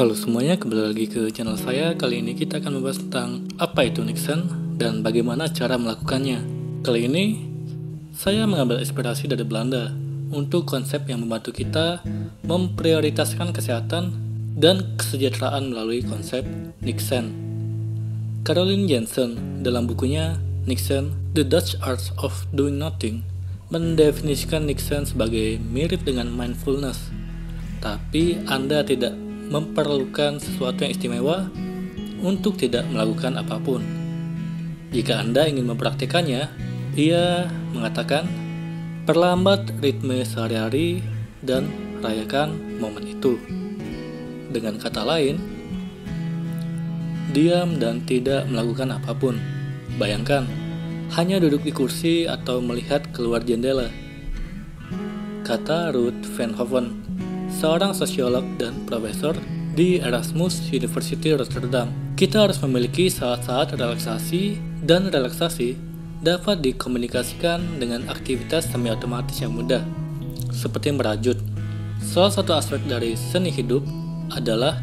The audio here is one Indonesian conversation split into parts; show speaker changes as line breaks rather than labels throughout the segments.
Halo semuanya, kembali lagi ke channel saya. Kali ini kita akan membahas tentang apa itu Nixon dan bagaimana cara melakukannya. Kali ini saya mengambil inspirasi dari Belanda untuk konsep yang membantu kita memprioritaskan kesehatan dan kesejahteraan melalui konsep Nixon. Caroline Jensen dalam bukunya Nixon, The Dutch Art of Doing Nothing mendefinisikan Nixon sebagai mirip dengan mindfulness. Tapi Anda tidak memerlukan sesuatu yang istimewa untuk tidak melakukan apa pun. Jika Anda ingin mempraktikannya, ia mengatakan, perlambat ritme sehari-hari dan rayakan momen itu. Dengan kata lain, diam dan tidak melakukan apa pun. Bayangkan, hanya duduk di kursi atau melihat keluar jendela. Kata Ruth Van Hoven, seorang sosiolog dan profesor di Erasmus University Rotterdam. Kita harus memiliki saat-saat relaksasi dan relaksasi dapat dikomunikasikan dengan aktivitas semi otomatis yang mudah, seperti merajut. Salah satu aspek dari seni hidup adalah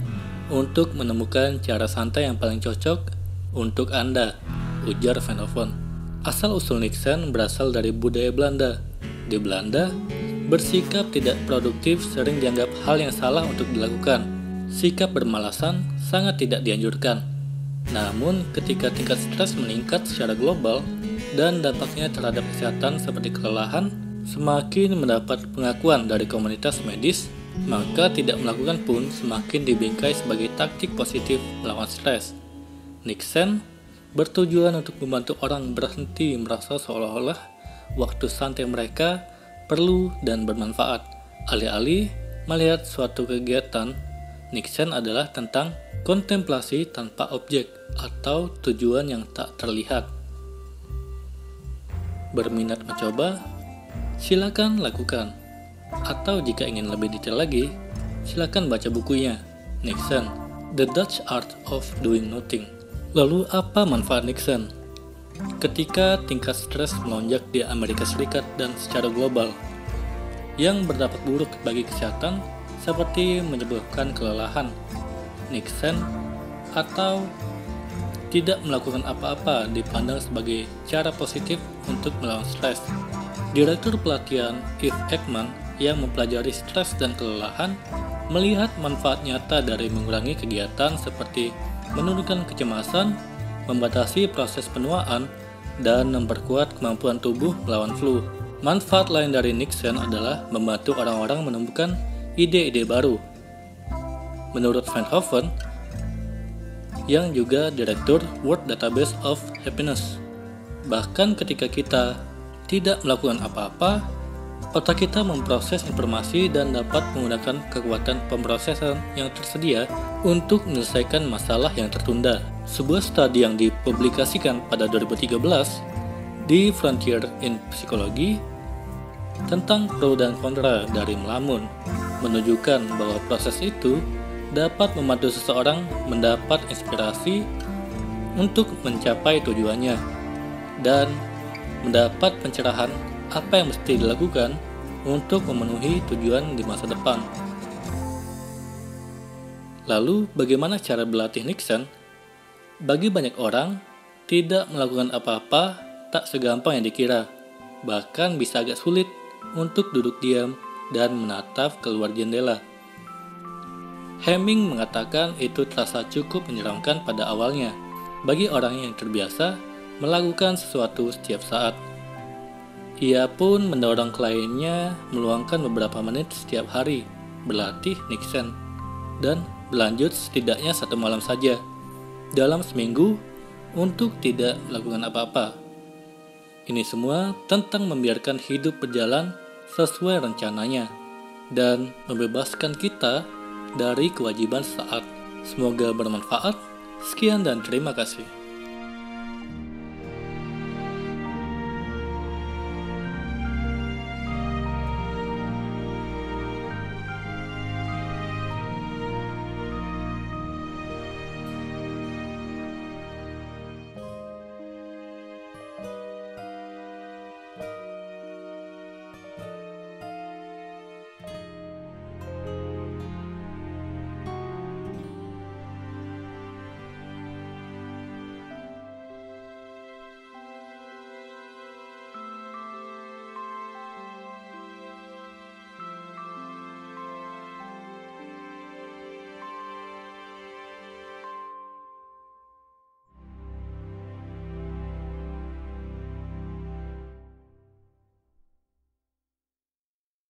untuk menemukan cara santai yang paling cocok untuk Anda, ujar Van Hoven. Asal-usul Nixon berasal dari budaya Belanda. Di Belanda, Bersikap tidak produktif sering dianggap hal yang salah untuk dilakukan. Sikap bermalasan sangat tidak dianjurkan. Namun, ketika tingkat stres meningkat secara global dan dampaknya terhadap kesehatan seperti kelelahan, semakin mendapat pengakuan dari komunitas medis, maka tidak melakukan pun semakin dibingkai sebagai taktik positif melawan stres. Nixon bertujuan untuk membantu orang berhenti merasa seolah-olah waktu santai mereka perlu dan bermanfaat. Alih-alih melihat suatu kegiatan, Nixon adalah tentang kontemplasi tanpa objek atau tujuan yang tak terlihat. Berminat mencoba? Silakan lakukan. Atau jika ingin lebih detail lagi, silakan baca bukunya, Nixon, The Dutch Art of Doing Nothing. Lalu apa manfaat Nixon? Ketika tingkat stres melonjak di Amerika Serikat dan secara global yang berdampak buruk bagi kesehatan seperti menyebabkan kelelahan, Nixon, atau tidak melakukan apa-apa dipandang sebagai cara positif untuk melawan stres. Direktur pelatihan Eve Ekman yang mempelajari stres dan kelelahan melihat manfaat nyata dari mengurangi kegiatan seperti menurunkan kecemasan, membatasi proses penuaan, dan memperkuat kemampuan tubuh melawan flu. Manfaat lain dari Nixon adalah membantu orang-orang menemukan ide-ide baru. Menurut Van Hoven, yang juga direktur World Database of Happiness, bahkan ketika kita tidak melakukan apa-apa, otak kita memproses informasi dan dapat menggunakan kekuatan pemrosesan yang tersedia untuk menyelesaikan masalah yang tertunda. Sebuah studi yang dipublikasikan pada 2013 di Frontier in Psychology tentang pro dan kontra dari melamun menunjukkan bahwa proses itu dapat membantu seseorang mendapat inspirasi untuk mencapai tujuannya dan mendapat pencerahan apa yang mesti dilakukan untuk memenuhi tujuan di masa depan. Lalu, bagaimana cara berlatih Nixon bagi banyak orang, tidak melakukan apa-apa tak segampang yang dikira. Bahkan bisa agak sulit untuk duduk diam dan menatap keluar jendela. Heming mengatakan itu terasa cukup menyeramkan pada awalnya bagi orang yang terbiasa melakukan sesuatu setiap saat. Ia pun mendorong kliennya meluangkan beberapa menit setiap hari berlatih Nixon dan berlanjut setidaknya satu malam saja dalam seminggu untuk tidak melakukan apa-apa. Ini semua tentang membiarkan hidup berjalan sesuai rencananya dan membebaskan kita dari kewajiban saat. Semoga bermanfaat. Sekian dan terima kasih.